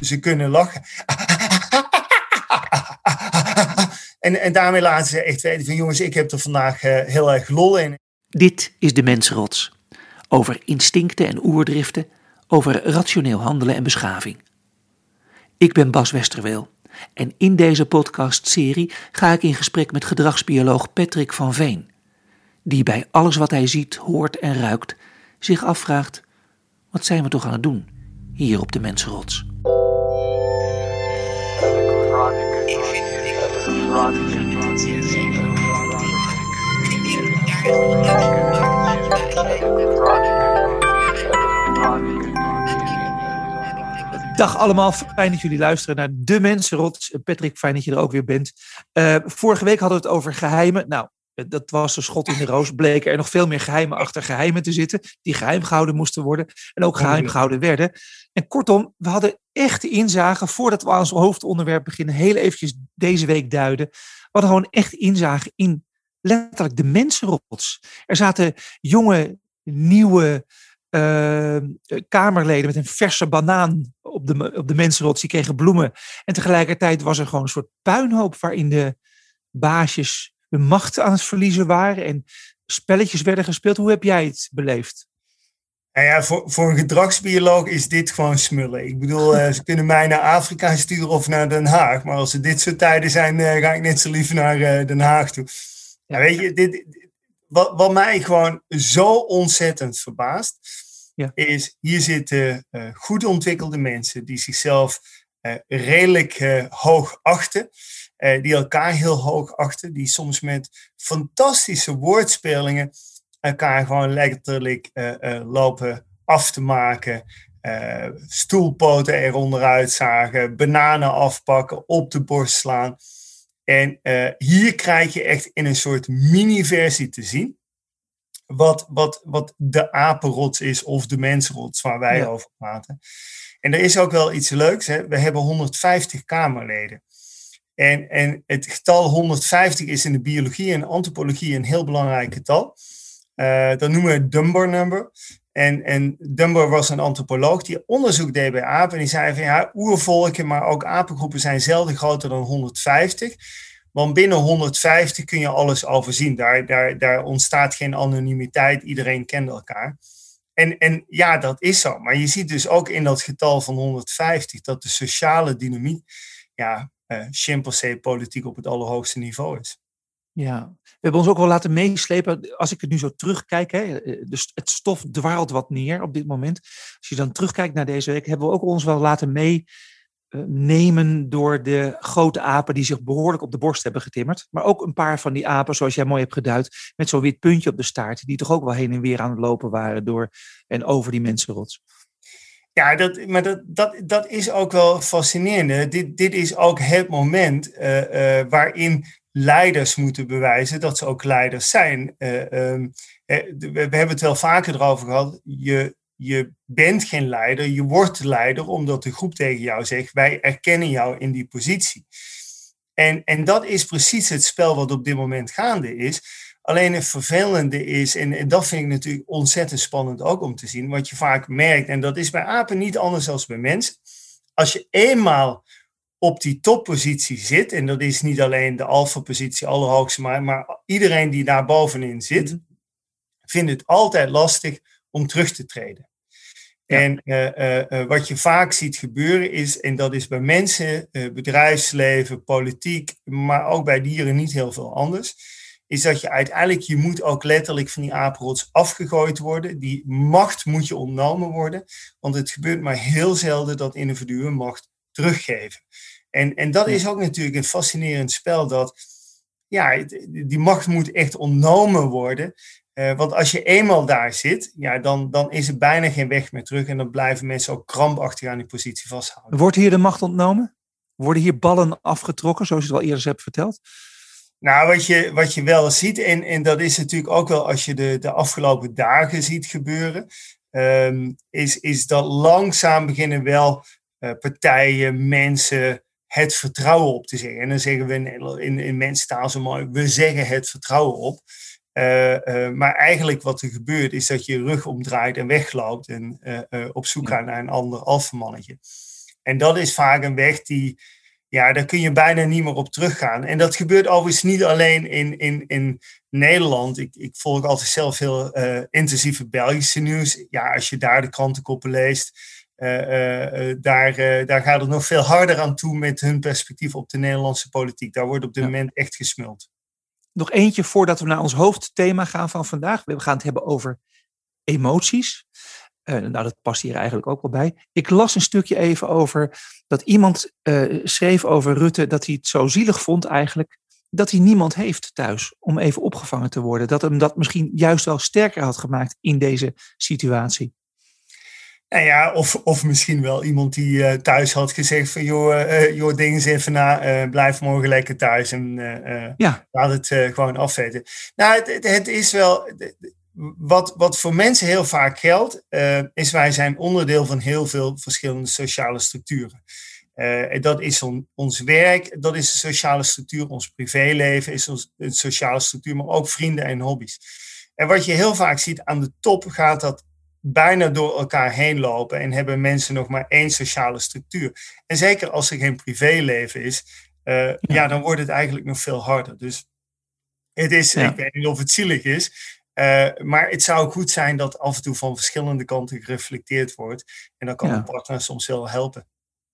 Ze kunnen lachen. En, en daarmee laten ze echt weten van jongens, ik heb er vandaag uh, heel erg lol in. Dit is de Mensrots. Over instincten en oerdriften, over rationeel handelen en beschaving. Ik ben Bas Westerweel en in deze podcastserie ga ik in gesprek met gedragsbioloog Patrick van Veen, die bij alles wat hij ziet, hoort en ruikt zich afvraagt: wat zijn we toch aan het doen hier op de Mensenrots? Dag allemaal, fijn dat jullie luisteren naar De Mensenrots. Patrick, fijn dat je er ook weer bent. Uh, vorige week hadden we het over geheimen. Nou, dat was een schot in de roos. Bleken er nog veel meer geheimen achter geheimen te zitten. Die geheim gehouden moesten worden. En ook geheim gehouden werden. En kortom, we hadden echte inzagen. Voordat we aan ons hoofdonderwerp beginnen. Heel eventjes deze week duiden. We hadden gewoon echt inzagen in letterlijk de mensenrots. Er zaten jonge, nieuwe uh, Kamerleden met een verse banaan op de, op de mensenrots. Die kregen bloemen. En tegelijkertijd was er gewoon een soort puinhoop waarin de baasjes hun macht aan het verliezen waren en spelletjes werden gespeeld. Hoe heb jij het beleefd? Nou ja, voor, voor een gedragsbioloog is dit gewoon smullen. Ik bedoel, uh, ze kunnen mij naar Afrika sturen of naar Den Haag. Maar als er dit soort tijden zijn, uh, ga ik net zo liever naar uh, Den Haag toe. Ja, weet je, dit, wat, wat mij gewoon zo ontzettend verbaast, ja. is hier zitten goed ontwikkelde mensen die zichzelf redelijk hoog achten. Eh, die elkaar heel hoog achten, die soms met fantastische woordspelingen elkaar gewoon letterlijk uh, uh, lopen af te maken. Stoelpoten eronderuit zagen, bananen afpakken, op de borst slaan. En hier krijg je echt in een soort mini-versie te zien. Wat, wat, wat de apenrots is of de mensenrots waar wij over praten. En er is ook wel iets leuks. Hè? We hebben 150 Kamerleden. En, en het getal 150 is in de biologie en antropologie een heel belangrijk getal. Uh, dat noemen we het Dunbar number. En, en Dunbar was een antropoloog die onderzoek deed bij apen. En die zei van ja, oervolken, maar ook apengroepen zijn zelden groter dan 150. Want binnen 150 kun je alles overzien. Daar, daar, daar ontstaat geen anonimiteit. Iedereen kent elkaar. En, en ja, dat is zo. Maar je ziet dus ook in dat getal van 150 dat de sociale dynamiek ja, chimpansee politiek op het allerhoogste niveau is. Ja, we hebben ons ook wel laten meeslepen. Als ik het nu zo terugkijk, hè, eh, dus het stof dwaalt wat neer op dit moment. Als je dan terugkijkt naar deze week, hebben we ook ons wel laten meenemen uh, door de grote apen die zich behoorlijk op de borst hebben getimmerd. Maar ook een paar van die apen, zoals jij mooi hebt geduid, met zo'n wit puntje op de staart, die toch ook wel heen en weer aan het lopen waren door en over die mensenrots. Ja, dat, maar dat, dat, dat is ook wel fascinerend. Dit, dit is ook het moment uh, uh, waarin leiders moeten bewijzen dat ze ook leiders zijn. Um, we, we, hebben het wel vaker erover gehad. Je, je bent geen leider, je wordt leider omdat de groep tegen jou zegt: wij erkennen jou in die positie. En, en dat is precies het spel wat op dit moment gaande is. Alleen het vervelende is, en, dat vind ik natuurlijk ontzettend spannend ook om te zien, wat je vaak merkt, en dat is bij apen niet anders dan bij mensen. Als je eenmaal op die toppositie zit, en dat is niet alleen de alfa-positie allerhoogste, maar, maar iedereen die daar bovenin zit, mhm. vindt het altijd lastig om terug te treden. En uh, uh, wat je vaak ziet gebeuren is, en dat is bij mensen, bedrijfsleven, politiek, maar ook bij dieren niet heel veel anders, is dat je uiteindelijk, je moet ook letterlijk van die apenrots afgegooid worden. Die macht moet je ontnomen worden, want het gebeurt maar heel zelden dat individuen macht teruggeven. En, en dat is ook natuurlijk een fascinerend spel, dat ja, die macht moet echt ontnomen worden. Uh, want als je eenmaal daar zit, ja, dan, dan is er bijna geen weg meer terug en dan blijven mensen ook krampachtig aan die positie vasthouden. Wordt hier de macht ontnomen? Worden hier ballen afgetrokken, zoals je het al eerder hebt verteld? Nou, wat je, wat je wel ziet, en, en dat is natuurlijk ook wel als je de, de afgelopen dagen ziet gebeuren, um, is, is dat langzaam beginnen wel uh, partijen, mensen het vertrouwen op te zeggen. En dan zeggen we in, in, in mensentaal zo mooi, we zeggen het vertrouwen op. Uh, uh, maar eigenlijk wat er gebeurt is dat je je rug omdraait en wegloopt en op zoek gaat naar een ander alfamannetje. En dat is vaak een weg die, ja, daar kun je bijna niet meer op teruggaan. En dat gebeurt overigens niet alleen in, in, in Nederland. Ik, ik volg altijd zelf heel uh, intensieve Belgische nieuws. Ja, als je daar de krantenkoppen leest, uh, uh, daar, daar gaat het nog veel harder aan toe met hun perspectief op de Nederlandse politiek. Daar wordt op dit moment echt gesmuld. Nog eentje voordat we naar ons hoofdthema gaan van vandaag. We gaan het hebben over emoties. Uh, nou, dat past hier eigenlijk ook wel bij. Ik las een stukje even over dat iemand uh, schreef over Rutte dat hij het zo zielig vond eigenlijk dat hij niemand heeft thuis om even opgevangen te worden. Dat hem dat misschien juist wel sterker had gemaakt in deze situatie. Nou ja, of, of misschien wel iemand die uh, thuis had gezegd van joh, joh ding eens even na, blijf morgen lekker thuis en ja. laat het gewoon afzetten. Nou, het, het, is wel, wat, wat voor mensen heel vaak geldt, uh, is wij zijn onderdeel van heel veel verschillende sociale structuren. Uh, dat is on, ons werk, dat is de sociale structuur, ons privéleven is ons, een sociale structuur, maar ook vrienden en hobby's. En wat je heel vaak ziet aan de top gaat dat bijna door elkaar heen lopen en hebben mensen nog maar één sociale structuur. En zeker als er geen privéleven is, uh, ja. ja. dan wordt het eigenlijk nog veel harder. Dus het is, ja. ik weet niet of het zielig is, uh, maar het zou goed zijn dat af en toe van verschillende kanten gereflecteerd wordt. En dan kan ja. een partner soms wel helpen.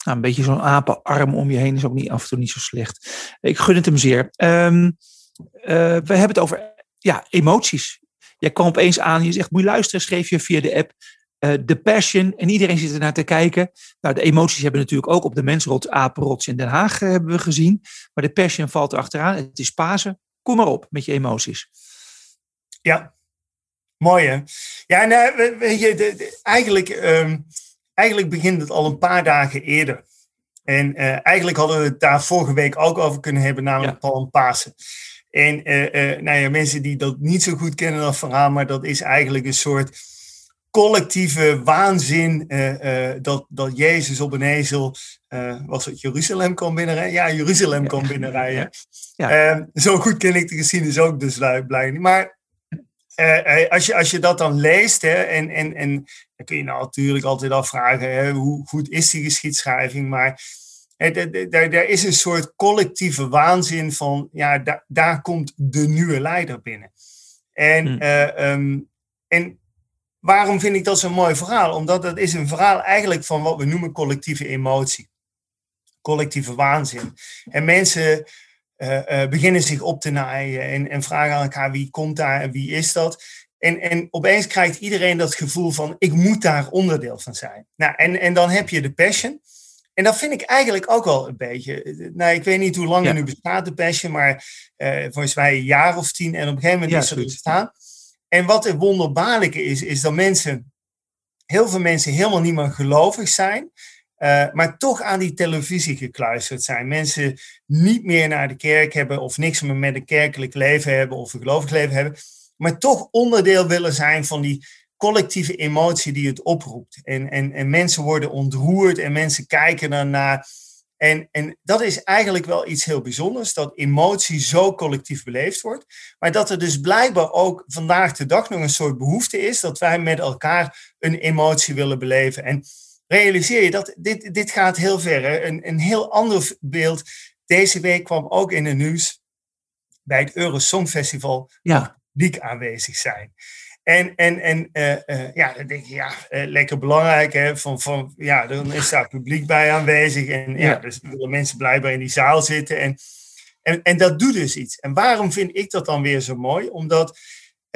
Nou, een beetje zo'n apenarm om je heen is ook niet, af en toe niet zo slecht. Ik gun het hem zeer. Um, uh, we hebben het over ja, emoties. Jij kwam opeens aan, je zegt, moet je luisteren, schreef je via de app. Uh, de passion, en iedereen zit er naar te kijken. Nou, de emoties hebben natuurlijk ook op de Mensrot, Apenrots in Den Haag hebben we gezien. Maar de passion valt erachteraan. Het is Pasen. Kom maar op met je emoties. Ja, mooi hè? Ja, nou, weet je, de, de, eigenlijk, um, eigenlijk begint het al een paar dagen eerder. En uh, eigenlijk hadden we het daar vorige week ook over kunnen hebben, namelijk ja. Palm Pasen. En uh, uh, nou ja, mensen die dat niet zo goed kennen, dat verhaal, maar dat is eigenlijk een soort collectieve waanzin dat, dat Jezus op een ezel, was het Jeruzalem kan binnenrijden? Ja, Jeruzalem kan binnenrijden. Ja. Ja. Ehm, zo goed ken ik de geschiedenis ook dus blijkbaar niet. Maar uh, als, je, als je dat dan leest, hè, en, en, en dan kun je nou natuurlijk altijd afvragen, hè, hoe goed is die geschiedschrijving, maar er is een soort collectieve waanzin van, ja, da, daar komt de nieuwe leider binnen. En, hmm. uh, um, en waarom vind ik dat zo'n mooi verhaal? Omdat dat is een verhaal eigenlijk van wat we noemen collectieve emotie. Collectieve waanzin. En mensen beginnen zich op te naaien en, en vragen aan elkaar wie komt daar en wie is dat. En, en opeens krijgt iedereen dat gevoel van ik moet daar onderdeel van zijn. Nou, en, en dan heb je de passion. En dat vind ik eigenlijk ook wel een beetje. Nou, ik weet niet hoe lang ja. er nu bestaat, de passion, maar volgens mij een jaar of tien. En op een gegeven moment ja, is er bestaan. En wat het wonderbaarlijke is, is dat mensen, heel veel mensen helemaal niet meer gelovig zijn. Uh, maar toch aan die televisie gekluisterd zijn. Mensen niet meer naar de kerk hebben of niks meer met een kerkelijk leven hebben of een gelovig hebben. Maar toch onderdeel willen zijn van die collectieve emotie die het oproept. En, en, en mensen worden ontroerd en mensen kijken ernaar. En, en dat is eigenlijk wel iets heel bijzonders, dat emotie zo collectief beleefd wordt. Maar dat er dus blijkbaar ook vandaag de dag nog een soort behoefte is dat wij met elkaar een emotie willen beleven. En realiseer je dat dit, dit gaat heel ver. Hè? Een, een heel ander beeld. Deze week kwam ook in het nieuws bij het Eurosong Festival ja. publiek aanwezig zijn. En, en, en uh, uh, ja, dan denk je, ja, uh, lekker belangrijk. Hè? Van, van, ja, dan is daar publiek bij aanwezig. En ja, ja dus willen mensen blijkbaar in die zaal zitten. En, en, en dat doet dus iets. En waarom vind ik dat dan weer zo mooi? Omdat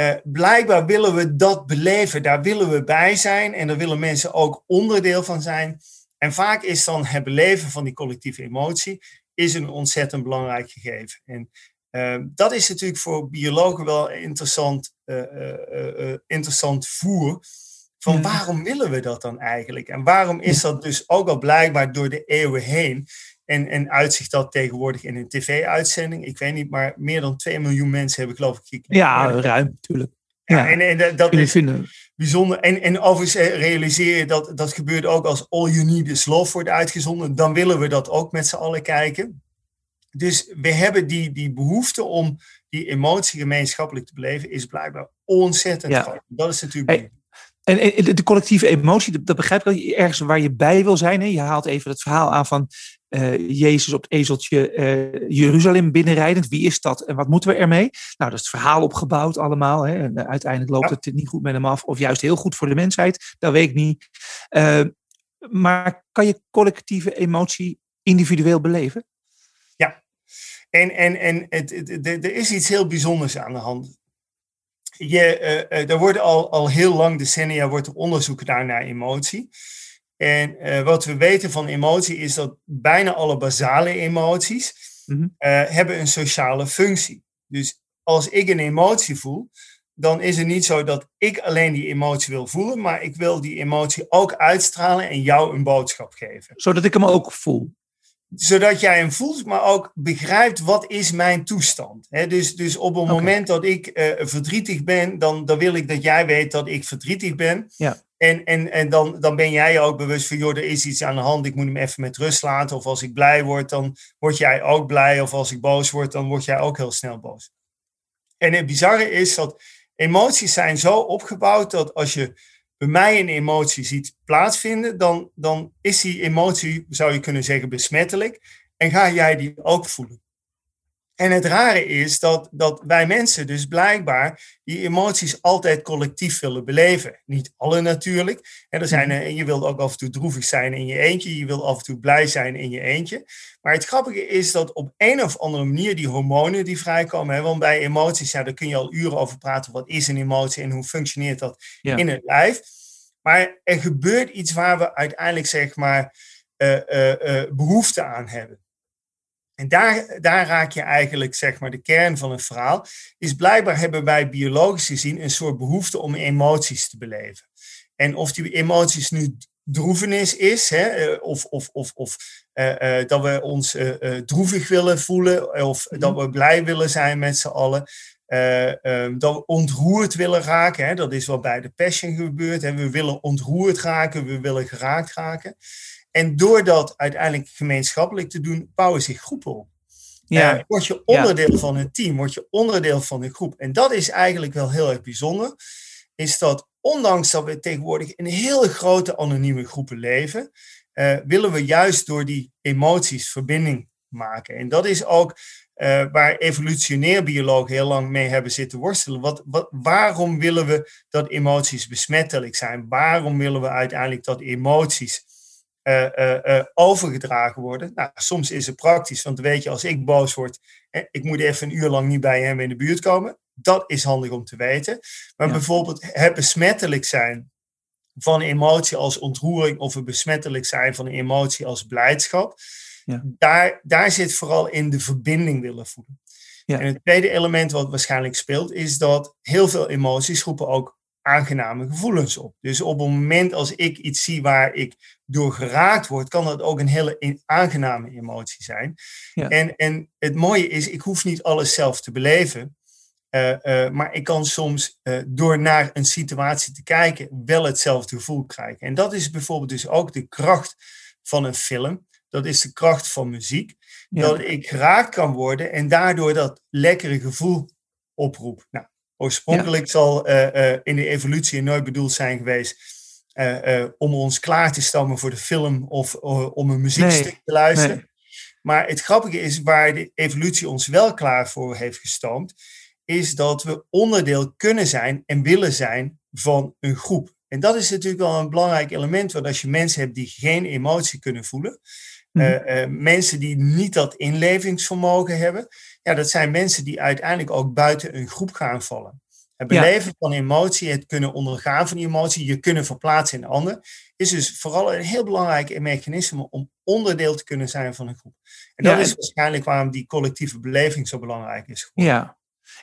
uh, blijkbaar willen we dat beleven, daar willen we bij zijn en daar willen mensen ook onderdeel van zijn. En vaak is dan het beleven van die collectieve emotie is een ontzettend belangrijk gegeven. En uh, dat is natuurlijk voor biologen wel interessant, uh, interessant voer. Van waarom willen we dat dan eigenlijk? En waarom is dat dus ook al blijkbaar door de eeuwen heen en, en uitzicht dat tegenwoordig in een tv-uitzending. Ik weet niet, maar meer dan 2 miljoen mensen hebben geloof ik gekeken. Ja, ruim, natuurlijk. Ja, ja, en, en dat is vinden. bijzonder. En, en overigens realiseer je dat dat gebeurt ook als All You Need Is Love wordt uitgezonden. Dan willen we dat ook met z'n allen kijken. Dus we hebben die, die behoefte om die emotie gemeenschappelijk te beleven, is blijkbaar ontzettend ja. groot. Dat is natuurlijk. Hey, En, en de collectieve emotie, dat begrijp ik wel, ergens waar je bij wil zijn. Hè? Je haalt even het verhaal aan van uh, Jezus op het ezeltje uh, Jeruzalem binnenrijdend. Wie is dat en wat moeten we ermee? Nou, dat is het verhaal opgebouwd allemaal. Hè? En uh, uiteindelijk loopt ja. het niet goed met hem af, of juist heel goed voor de mensheid. Dat weet ik niet. maar kan je collectieve emotie individueel beleven? Ja, en, en, en het, er is iets heel bijzonders aan de hand. Je, er wordt al, al heel lang, decennia, wordt er onderzoek naar emotie. En uh, wat we weten van emotie is dat bijna alle basale emoties mm -hmm. uh, hebben een sociale functie. Dus als ik een emotie voel, dan is het niet zo dat ik alleen die emotie wil voelen, maar ik wil die emotie ook uitstralen en jou een boodschap geven. Zodat ik hem ook voel. Zodat jij hem voelt, maar ook begrijpt wat is mijn toestand. He, dus, dus op het okay. moment dat ik uh, verdrietig ben, dan, dan wil ik dat jij weet dat ik verdrietig ben. Ja. En, en, en dan, dan ben jij ook bewust van, joh, er is iets aan de hand, ik moet hem even met rust laten. Of als ik blij word, dan word jij ook blij. Of als ik boos word, dan word jij ook heel snel boos. En het bizarre is dat emoties zijn zo opgebouwd dat als je bij mij een emotie ziet plaatsvinden, dan, dan is die emotie, zou je kunnen zeggen, besmettelijk. En ga jij die ook voelen. En het rare is dat, dat wij mensen dus blijkbaar die emoties altijd collectief willen beleven. Niet alle natuurlijk. En er zijn, en je wilt ook af en toe droevig zijn in je eentje. Je wilt af en toe blij zijn in je eentje. Maar het grappige is dat op een of andere manier die hormonen die vrijkomen. Hè, want bij emoties, ja, daar kun je al uren over praten. Wat is een emotie en hoe functioneert dat ja. in het lijf? Maar er gebeurt iets waar we uiteindelijk zeg maar uh, uh, uh, behoefte aan hebben. En daar, daar raak je eigenlijk zeg maar de kern van het verhaal. Is blijkbaar hebben wij biologisch gezien een soort behoefte om emoties te beleven. En of die emoties nu droevenis is, hè, of, of, of, of uh, uh, dat we ons uh, droevig willen voelen, of mm-hmm. dat we blij willen zijn met z'n allen. Um, dat we ontroerd willen raken, hè, dat is wat bij de passion gebeurt. Hè. We willen ontroerd raken, we willen geraakt raken. En door dat uiteindelijk gemeenschappelijk te doen, bouwen zich groepen op. Ja. Uh, word je onderdeel ja. van een team, word je onderdeel van een groep. En dat is eigenlijk wel heel erg bijzonder. Is dat ondanks dat we tegenwoordig in hele grote anonieme groepen leven, uh, willen we juist door die emoties verbinding maken. En dat is ook uh, waar evolutionair biologen heel lang mee hebben zitten worstelen. Wat, wat, waarom willen we dat emoties besmettelijk zijn? Waarom willen we uiteindelijk dat emoties overgedragen worden. Nou, soms is het praktisch, want weet je, als ik boos word, ik moet even een uur lang niet bij hem in de buurt komen. Dat is handig om te weten. Maar ja. bijvoorbeeld het besmettelijk zijn van emotie als ontroering of het besmettelijk zijn van een emotie als blijdschap. Ja. Daar, daar zit vooral in de verbinding willen voelen. Ja. En het tweede element wat waarschijnlijk speelt, is dat heel veel emoties roepen ook aangename gevoelens op. Dus op het moment als ik iets zie waar ik door geraakt word, kan dat ook een hele aangename emotie zijn. Ja. En, en het mooie is, ik hoef niet alles zelf te beleven. Uh, uh, maar ik kan soms uh, door naar een situatie te kijken wel hetzelfde gevoel krijgen. En dat is bijvoorbeeld dus ook de kracht van een film. Dat is de kracht van muziek. Ja. Dat ik geraakt kan worden en daardoor dat lekkere gevoel oproep. Nou, Oorspronkelijk ja. zal uh, uh, in de evolutie nooit bedoeld zijn geweest uh, om ons klaar te stammen voor de film of om een muziekstuk nee, te luisteren. Nee. Maar het grappige is, waar de evolutie ons wel klaar voor heeft gestoomd, is dat we onderdeel kunnen zijn en willen zijn van een groep. En dat is natuurlijk wel een belangrijk element, want als je mensen hebt die geen emotie kunnen voelen, mm. mensen die niet dat inlevingsvermogen hebben, ja, dat zijn mensen die uiteindelijk ook buiten een groep gaan vallen. Het beleven ja. van emotie, het kunnen ondergaan van die emotie, je kunnen verplaatsen in ander, is dus vooral een heel belangrijk mechanisme om onderdeel te kunnen zijn van een groep. En dat ja, is waarschijnlijk waarom die collectieve beleving zo belangrijk is. Geworden. Ja,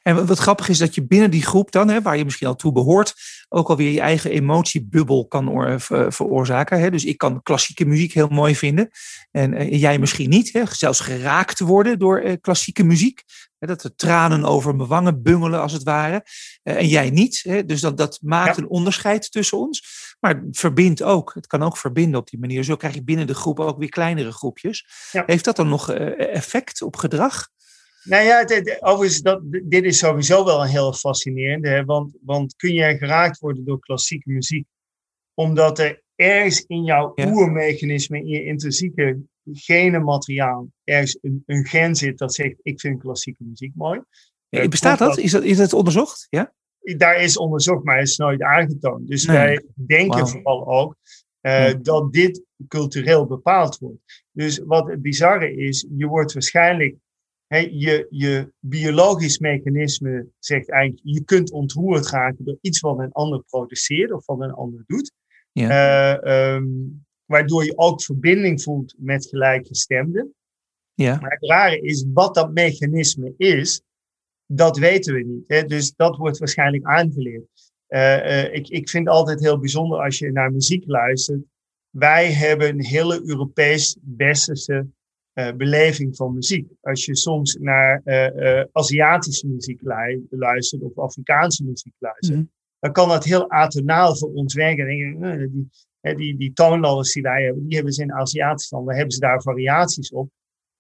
en wat grappig is dat je binnen die groep dan, hè, waar je misschien al toe behoort, ook alweer je eigen emotiebubbel kan veroorzaken. Hè. Dus ik kan klassieke muziek heel mooi vinden en, en jij misschien niet. Hè. Zelfs geraakt worden door eh, klassieke muziek. Hè, dat de tranen over mijn wangen bungelen als het ware. Eh, en jij niet. Hè. Dus dat, dat maakt ja. een onderscheid tussen ons. Maar het verbindt ook. Het kan ook verbinden op die manier. Zo krijg je binnen de groep ook weer kleinere groepjes. Ja. Heeft dat dan nog effect op gedrag? Nou ja, overigens, dat, dit is sowieso wel een heel fascinerende. Hè? Want, want kun jij geraakt worden door klassieke muziek omdat er ergens in jouw ja. oermechanisme, in je intrinsieke genenmateriaal, ergens een, een gen zit dat zegt: Ik vind klassieke muziek mooi. Ja, bestaat dat? Is, dat? is dat onderzocht? Ja? Daar is onderzocht, maar is nooit aangetoond. Dus wij denken vooral ook uh, dat dit cultureel bepaald wordt. Dus wat het bizarre is, je wordt waarschijnlijk je, je biologisch mechanisme zegt eigenlijk, je kunt ontroerd raken door iets wat een ander produceert of wat een ander doet. Ja. Uh, um, waardoor je ook verbinding voelt met gelijkgestemden. Ja. Maar het rare is, wat dat mechanisme is, dat weten we niet. Hè? Dus dat wordt waarschijnlijk aangeleerd. Uh, uh, ik, ik vind het altijd heel bijzonder als je naar muziek luistert. Wij hebben een hele Europees-westerse uh, beleving van muziek. Als je soms naar Aziatische muziek luistert of Afrikaanse muziek luistert, mm. dan kan dat heel atonaal voor ons werken. Die, die, die toonladders die wij hebben, die hebben ze in Aziatische landen, hebben ze daar variaties op.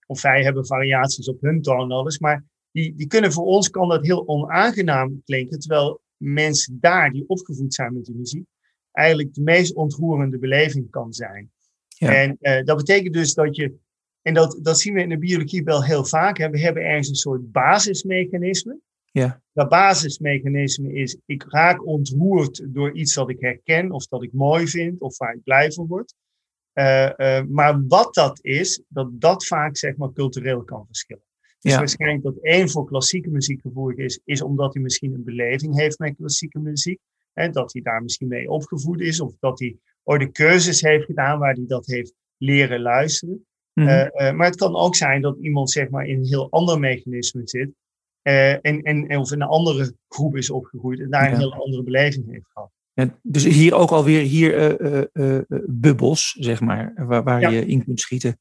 Of wij hebben variaties op hun toonladders, maar die, die kunnen voor ons kan dat heel onaangenaam klinken, terwijl mensen daar die opgevoed zijn met die muziek, eigenlijk de meest ontroerende beleving kan zijn. Ja. En dat betekent dus dat je, en dat, dat zien we in de biologie wel heel vaak, hè, we hebben ergens een soort basismechanisme. Ja. Dat basismechanisme is, ik raak ontroerd door iets dat ik herken, of dat ik mooi vind, of waar ik blij van word. Uh, uh, maar wat dat is, dat dat vaak zeg maar cultureel kan verschillen. Dus ja. waarschijnlijk dat één voor klassieke muziek gevoelig is, is omdat hij misschien een beleving heeft met klassieke muziek. Hè, dat hij daar misschien mee opgevoed is, of dat hij ooit de keuzes heeft gedaan waar hij dat heeft leren luisteren. Mm -hmm. uh, maar het kan ook zijn dat iemand zeg maar in een heel ander mechanisme zit. Uh, en, en, of in een andere groep is opgegroeid en daar ja. een heel andere beleving heeft gehad. Ja, dus hier ook alweer hier uh, bubbels, zeg maar, waar, waar ja. je in kunt schieten.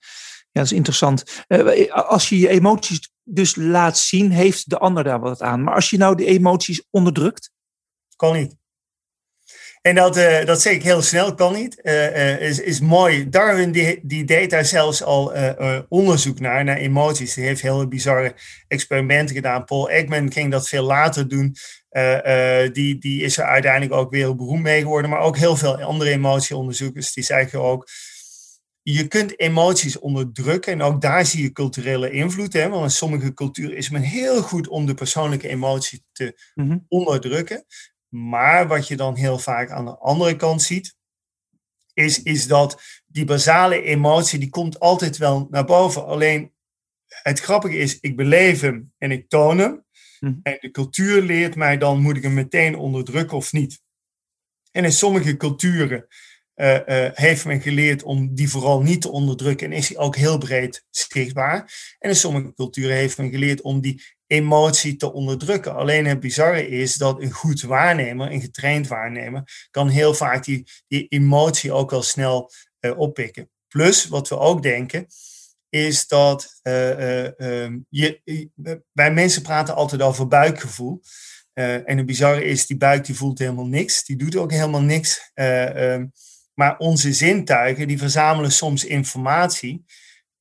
Ja, dat is interessant. Als je je emoties dus laat zien, heeft de ander daar wat aan. Maar als je nou de emoties onderdrukt? Kan niet. En dat, uh, dat zeg ik heel snel, kan niet. Uh, is, is mooi. Darwin die, die deed daar zelfs al onderzoek naar, naar emoties. Die heeft hele bizarre experimenten gedaan. Paul Ekman ging dat veel later doen. die, die is er uiteindelijk ook weer beroemd mee geworden. Maar ook heel veel andere emotieonderzoekers. Die zeggen ook, je kunt emoties onderdrukken en ook daar zie je culturele invloed. Hè? Want in sommige culturen is men heel goed om de persoonlijke emotie te mhm. onderdrukken. Maar wat je dan heel vaak aan de andere kant ziet, is, is dat die basale emotie, die komt altijd wel naar boven. Alleen het grappige is, ik beleef hem en ik toon hem. Mhm. En de cultuur leert mij dan, moet ik hem meteen onderdrukken of niet? En in sommige culturen uh, uh, heeft men geleerd om die vooral niet te onderdrukken en is die ook heel breed zichtbaar. En in sommige culturen heeft men geleerd om die emotie te onderdrukken. Alleen het bizarre is dat een goed waarnemer, een getraind waarnemer, kan heel vaak die, die emotie ook wel snel uh, oppikken. Plus, wat we ook denken, is dat ehm, je, wij mensen praten altijd over buikgevoel. en het bizarre is, die buik die voelt helemaal niks. Die doet ook helemaal niks. Uh, maar onze zintuigen die verzamelen soms informatie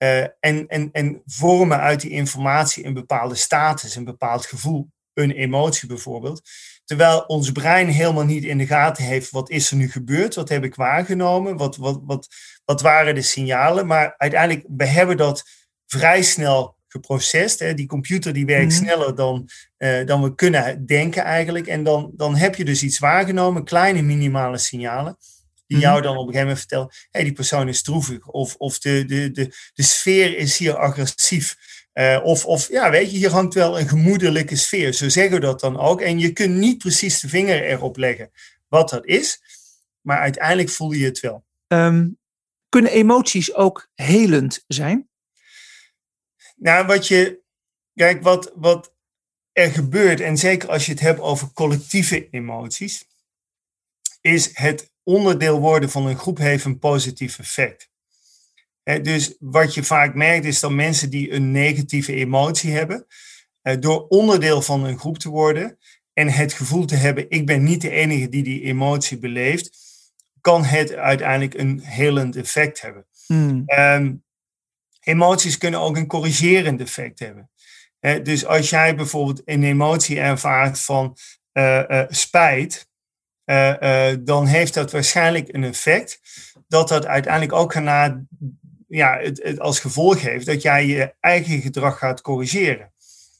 uh, en, en, en vormen uit die informatie een bepaalde status, een bepaald gevoel, een emotie bijvoorbeeld. Terwijl ons brein helemaal niet in de gaten heeft wat is er nu gebeurd, wat heb ik waargenomen, wat, wat, wat, wat waren de signalen. Maar uiteindelijk, we hebben dat vrij snel geprocessed. Hè. Die computer die werkt mm. sneller dan, uh, dan we kunnen denken eigenlijk. En dan, dan heb je dus iets waargenomen, kleine minimale signalen die mhm. jou dan op een gegeven moment vertelt, hé, hey, die persoon is droevig, of, of de, de, de, de sfeer is hier agressief. Uh, of, of ja, weet je, hier hangt wel een gemoedelijke sfeer. Zo zeggen we dat dan ook. En je kunt niet precies de vinger erop leggen wat dat is, maar uiteindelijk voel je het wel. Um, kunnen emoties ook helend zijn? Nou, wat je, kijk, wat, wat er gebeurt, en zeker als je het hebt over collectieve emoties, is het onderdeel worden van een groep heeft een positief effect. dus wat je vaak merkt is dat mensen die een negatieve emotie hebben, door onderdeel van een groep te worden en het gevoel te hebben, ik ben niet de enige die die emotie beleeft, kan het uiteindelijk een helend effect hebben. Hmm. Ehm, emoties kunnen ook een corrigerend effect hebben. dus als jij bijvoorbeeld een emotie ervaart van uh, uh, spijt, dan heeft dat waarschijnlijk een effect dat dat uiteindelijk ook na, ja, het, het als gevolg heeft dat jij je eigen gedrag gaat corrigeren.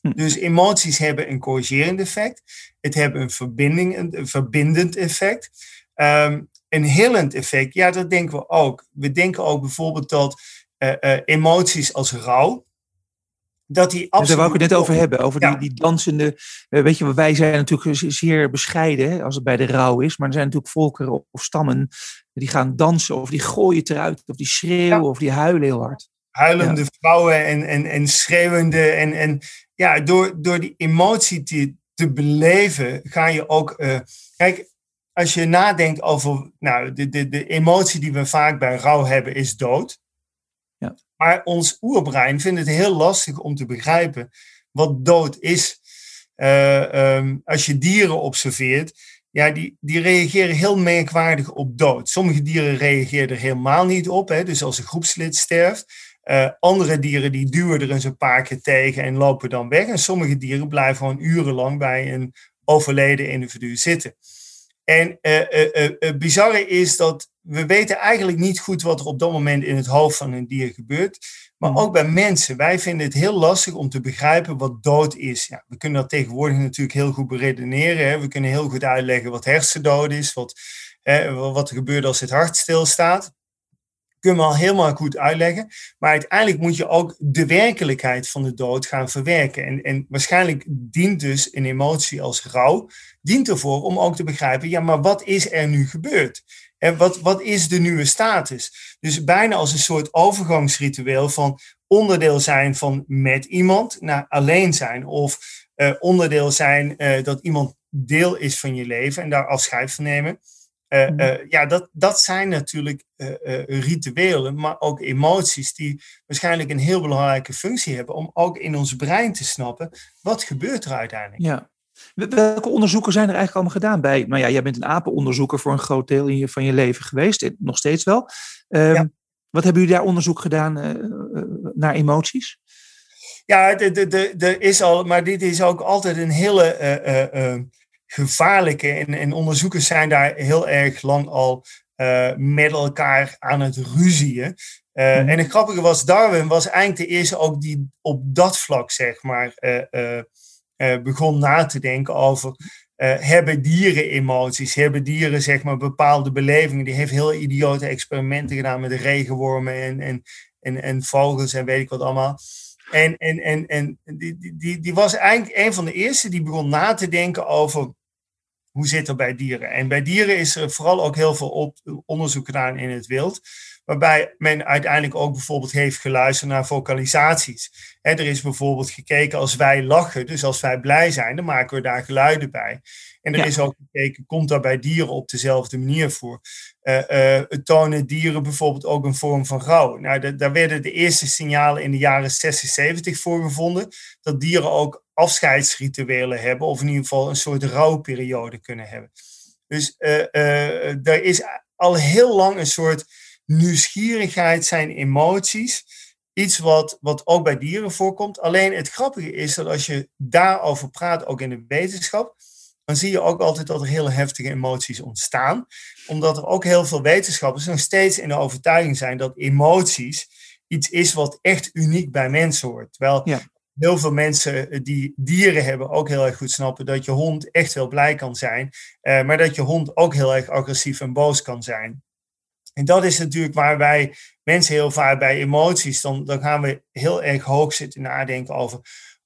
Hm. Dus emoties hebben een corrigerend effect. Het hebben een, verbinding, een verbindend effect. Um, een hillend effect, ja, dat denken we ook. We denken ook bijvoorbeeld dat uh, uh, emoties als rouw, dat die absoluut... Daar wou ik het net over hebben, over die, die dansende... Uh, weet je, wij zijn natuurlijk zeer bescheiden hè, als het bij de rouw is. Maar er zijn natuurlijk volkeren of stammen die gaan dansen of die gooien het eruit. Of die schreeuwen of die huilen heel hard. Huilende vrouwen en, en, en schreeuwende. En, en ja, door, door die emotie te, te beleven ga je ook... Uh, kijk, als je nadenkt over... Nou, de, de, de emotie die we vaak bij rouw hebben is dood. Maar ons oerbrein vindt het heel lastig om te begrijpen wat dood is. Uh, um, als je dieren observeert, ja, die, die reageren heel merkwaardig op dood. Sommige dieren reageren er helemaal niet op, hè, dus als een groepslid sterft. Uh, andere dieren die duwen er eens een paar keer tegen en lopen dan weg. En sommige dieren blijven gewoon urenlang bij een overleden individu zitten. En het bizarre is dat we weten eigenlijk niet goed wat er op dat moment in het hoofd van een dier gebeurt. Maar hmm. ook bij mensen. Wij vinden het heel lastig om te begrijpen wat dood is. Ja, we kunnen dat tegenwoordig natuurlijk heel goed beredeneren. Hè. We kunnen heel goed uitleggen wat hersendood is. Wat, hè, wat er gebeurt als het hart stilstaat kunnen we al helemaal goed uitleggen. Maar uiteindelijk moet je ook de werkelijkheid van de dood gaan verwerken. En, en waarschijnlijk dient dus een emotie als rouw, dient ervoor om ook te begrijpen, ja, maar wat is er nu gebeurd? En wat, wat is de nieuwe status? Dus bijna als een soort overgangsritueel van onderdeel zijn van met iemand naar alleen zijn. Of uh, onderdeel zijn uh, dat iemand deel is van je leven en daar afscheid van nemen. Uh, uh, ja, dat, dat zijn natuurlijk uh, rituelen, maar ook emoties die waarschijnlijk een heel belangrijke functie hebben om ook in ons brein te snappen wat gebeurt er uiteindelijk. Ja. Welke onderzoeken zijn er eigenlijk allemaal gedaan bij? Nou ja, jij bent een apenonderzoeker voor een groot deel in je, van je leven geweest, nog steeds wel. Um, ja. Wat hebben jullie daar onderzoek gedaan naar emoties? Ja, er is al, maar dit is ook altijd een hele gevaarlijke. En, en onderzoekers zijn daar heel erg lang al uh, met elkaar aan het ruzien. Uh, En het grappige was, Darwin was eigenlijk de eerste ook die op dat vlak, zeg maar, uh, begon na te denken over. hebben dieren emoties? Hebben dieren zeg maar, bepaalde belevingen? Die heeft heel idiote experimenten gedaan met de regenwormen en, en, en, en vogels en weet ik wat allemaal. En, en, en, en die, die, die was eigenlijk een van de eerste die begon na te denken over hoe zit er bij dieren? En bij dieren is er vooral ook heel veel op, onderzoek gedaan in het wild. Waarbij men uiteindelijk ook bijvoorbeeld heeft geluisterd naar vocalisaties. er is bijvoorbeeld gekeken als wij lachen, dus als wij blij zijn, dan maken we daar geluiden bij. En er is ook gekeken, komt dat bij dieren op dezelfde manier voor? Uh, uh, tonen dieren bijvoorbeeld ook een vorm van rouw? Nou, daar werden de eerste signalen in de jaren 60, 70 voor gevonden. Dat dieren ook afscheidsrituelen hebben, of in ieder geval een soort rouwperiode kunnen hebben. Dus uh, er is al heel lang een soort nieuwsgierigheid zijn emoties. Iets wat, wat ook bij dieren voorkomt. Alleen het grappige is dat als je daarover praat, ook in de wetenschap, dan zie je ook altijd dat er hele heftige emoties ontstaan. Omdat er ook heel veel wetenschappers nog steeds in de overtuiging zijn dat emoties iets is wat echt uniek bij mensen hoort. Terwijl ja. Heel veel mensen die dieren hebben ook heel erg goed snappen dat je hond echt wel blij kan zijn, eh, maar dat je hond ook heel erg agressief en boos kan zijn. En dat is natuurlijk waar wij mensen heel vaak bij emoties, dan, dan gaan we heel erg hoog zitten nadenken over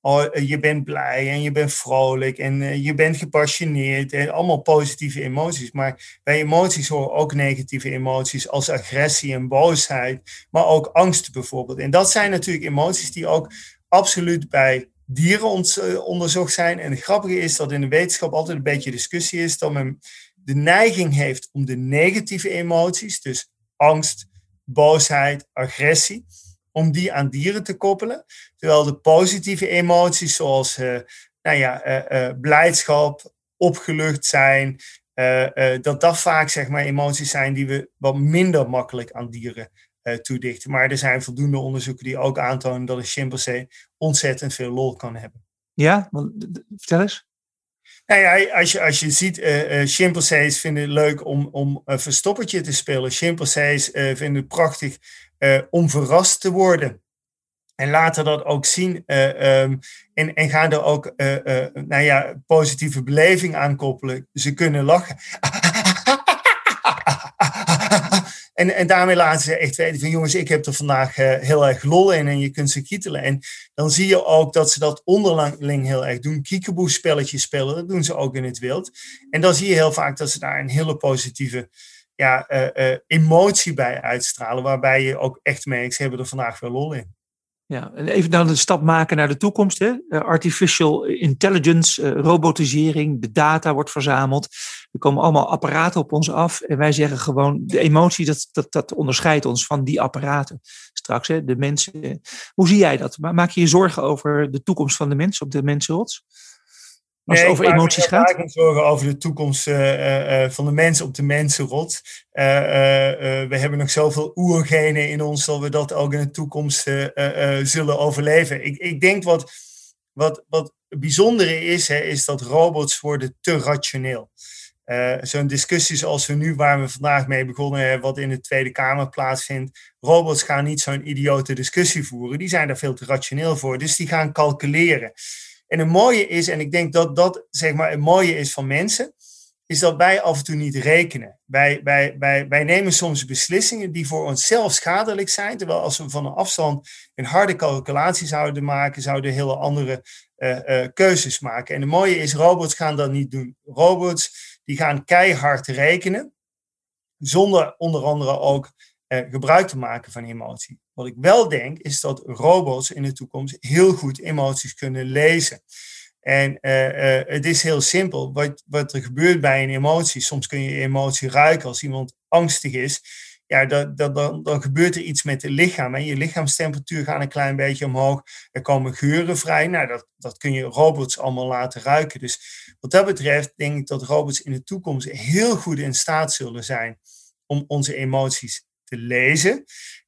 oh, eh, je bent blij en je bent vrolijk en je bent gepassioneerd en allemaal positieve emoties. Maar bij emoties horen ook negatieve emoties als agressie en boosheid, maar ook angst bijvoorbeeld. En dat zijn natuurlijk emoties die ook absoluut bij dieren uh, onderzocht zijn. En het grappige is dat in de wetenschap altijd een beetje discussie is dat men de neiging heeft om de negatieve emoties, dus angst, boosheid, agressie, om die aan dieren te koppelen. Terwijl de positieve emoties zoals uh, nou ja, uh, blijdschap, opgelucht zijn, dat dat vaak zeg maar, emoties zijn die we wat minder makkelijk aan dieren toedichten. Maar er zijn voldoende onderzoeken die ook aantonen dat een chimpansee ontzettend veel lol kan hebben. Ja, vertel eens. Nou ja, als je, als je ziet, uh, uh, chimpansees vinden het leuk om, om een verstoppertje te spelen. Chimpansees uh, vinden het prachtig om verrast te worden. En laten dat ook zien um, en, en gaan er ook nou ja, positieve beleving aan koppelen. Ze kunnen lachen. En, en daarmee laten ze echt weten van jongens, ik heb er vandaag uh, heel erg lol in en je kunt ze kietelen. En dan zie je ook dat ze dat onderling heel erg doen. Kiekeboe spelletjes spelen, dat doen ze ook in het wild. En dan zie je heel vaak dat ze daar een hele positieve ja, uh, uh, emotie bij uitstralen. Waarbij je ook echt merkt, ze hebben er vandaag wel lol in. Ja, en even dan de stap maken naar de toekomst. Hè? Artificial intelligence, robotisering, de data wordt verzameld. Er komen allemaal apparaten op ons af. En wij zeggen gewoon, de emotie, dat, dat, dat onderscheidt ons van die apparaten. Straks, hè, de mensen. Hoe zie jij dat? Maak je je zorgen over de toekomst van de mensen op de mensenrots? Als het over emoties gaat? Ik maak me zorgen over de toekomst uh, uh, van de mensen op de mensenrot. Uh, we hebben nog zoveel oergenen in ons dat we dat ook in de toekomst zullen overleven. Ik, ik denk wat, wat, wat bijzondere is, hè, is dat robots worden te rationeel. Zo'n discussie zoals we nu, waar we vandaag mee begonnen hebben, wat in de Tweede Kamer plaatsvindt. Robots gaan niet zo'n idiote discussie voeren. Die zijn daar veel te rationeel voor. Dus die gaan calculeren. En het mooie is, en ik denk dat dat zeg maar het mooie is van mensen, is dat wij af en toe niet rekenen. Wij, wij, wij, wij nemen soms beslissingen die voor onszelf schadelijk zijn, terwijl als we van een afstand een harde calculatie zouden maken, zouden hele andere uh, uh, keuzes maken. En het mooie is, robots gaan dat niet doen. Robots die gaan keihard rekenen, zonder onder andere ook uh, gebruik te maken van emotie. Wat ik wel denk, is dat robots in de toekomst heel goed emoties kunnen lezen. En uh, uh, het is heel simpel. Wat, wat er gebeurt bij een emotie, soms kun je emotie ruiken als iemand angstig is. Ja, dat, dat, dan, dan gebeurt er iets met het lichaam. En je lichaamstemperatuur gaat een klein beetje omhoog. Er komen geuren vrij. Nou, dat, dat kun je robots allemaal laten ruiken. Dus wat dat betreft denk ik dat robots in de toekomst heel goed in staat zullen zijn om onze emoties te lezen.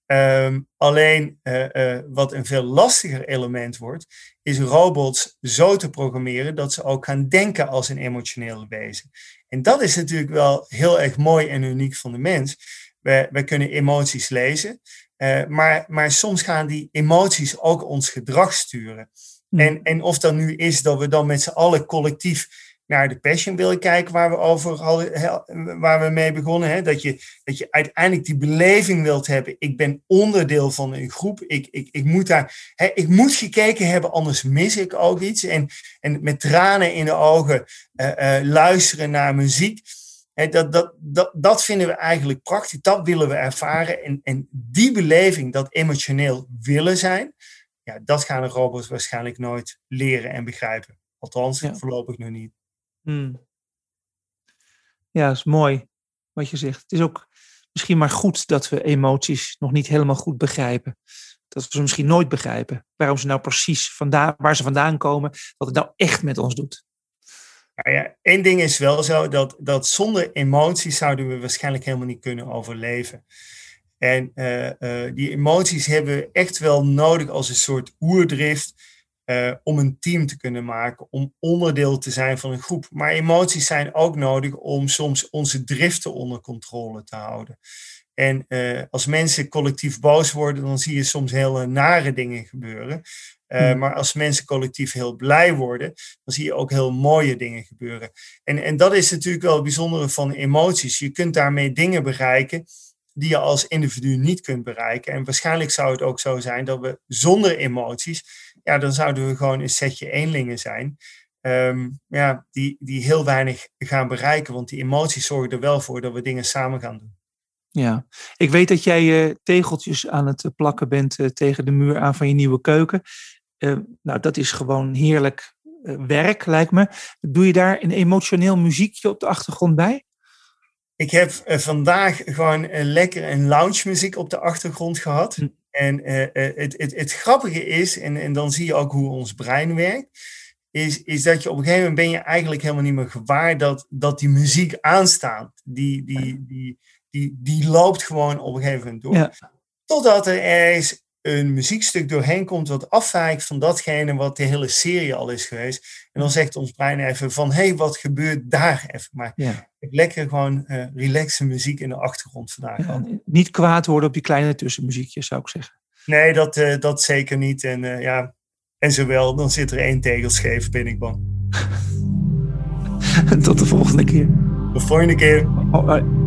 Um, alleen uh, uh, wat een veel lastiger element wordt, is robots zo te programmeren dat ze ook gaan denken als een emotionele wezen. En dat is natuurlijk wel heel erg mooi en uniek van de mens. Wij, wij kunnen emoties lezen, uh, maar, maar soms gaan die emoties ook ons gedrag sturen. Mm. En, en of dat nu is dat we dan met z'n allen collectief naar de passion wil kijken waar we over hadden, waar we mee begonnen. Hè? Dat, je, dat je uiteindelijk die beleving wilt hebben. Ik ben onderdeel van een groep. Ik, ik, ik, moet, daar, hè, ik moet gekeken hebben, anders mis ik ook iets. En, en met tranen in de ogen uh, uh, luisteren naar muziek. Hè, dat, dat, dat, dat vinden we eigenlijk prachtig. Dat willen we ervaren. En, en die beleving, dat emotioneel willen zijn, ja, dat gaan de robots waarschijnlijk nooit leren en begrijpen. Althans, ja. voorlopig nog niet. Hmm. Ja, is mooi wat je zegt. Het is ook misschien maar goed dat we emoties nog niet helemaal goed begrijpen. Dat we ze misschien nooit begrijpen. Waarom ze nou precies vandaan, waar ze vandaan komen, wat het nou echt met ons doet. Nou ja, één ding is wel zo, dat, dat zonder emoties zouden we waarschijnlijk helemaal niet kunnen overleven. En uh, uh, die emoties hebben we echt wel nodig als een soort oerdrift uh, om een team te kunnen maken, om onderdeel te zijn van een groep. Maar emoties zijn ook nodig om soms onze driften onder controle te houden. En uh, als mensen collectief boos worden, dan zie je soms hele nare dingen gebeuren. Uh, hmm. Maar als mensen collectief heel blij worden, dan zie je ook heel mooie dingen gebeuren. En, en dat is natuurlijk wel het bijzondere van emoties. Je kunt daarmee dingen bereiken die je als individu niet kunt bereiken. En waarschijnlijk zou het ook zo zijn dat we zonder emoties ja, dan zouden we gewoon een setje eenlingen zijn. Um, ja, die, die heel weinig gaan bereiken. Want die emoties zorgen er wel voor dat we dingen samen gaan doen. Ja, ik weet dat jij uh, tegeltjes aan het plakken bent uh, tegen de muur aan van je nieuwe keuken. Uh, nou, dat is gewoon heerlijk werk, lijkt me. Doe je daar een emotioneel muziekje op de achtergrond bij? Ik heb vandaag gewoon lekker een lounge muziek op de achtergrond gehad. Hm. En uh, het, het, het grappige is, en, en dan zie je ook hoe ons brein werkt, is, is dat je op een gegeven moment ben je eigenlijk helemaal niet meer gewaar dat, dat die muziek aanstaat. Die, die, die, die, die loopt gewoon op een gegeven moment door. Ja. Totdat er ergens een muziekstuk doorheen komt wat afwijkt van datgene wat de hele serie al is geweest. En dan zegt ons brein even van, hé, hey, wat gebeurt daar even? Maar ja. lekker gewoon uh, relaxe muziek in de achtergrond vandaag. Ja, niet kwaad worden op die kleine tussenmuziekjes, zou ik zeggen. Nee, dat, uh, dat zeker niet. En uh, ja, en zowel, dan zit er één tegel scheef, ben ik bang. Tot de volgende keer. De volgende keer. Oh,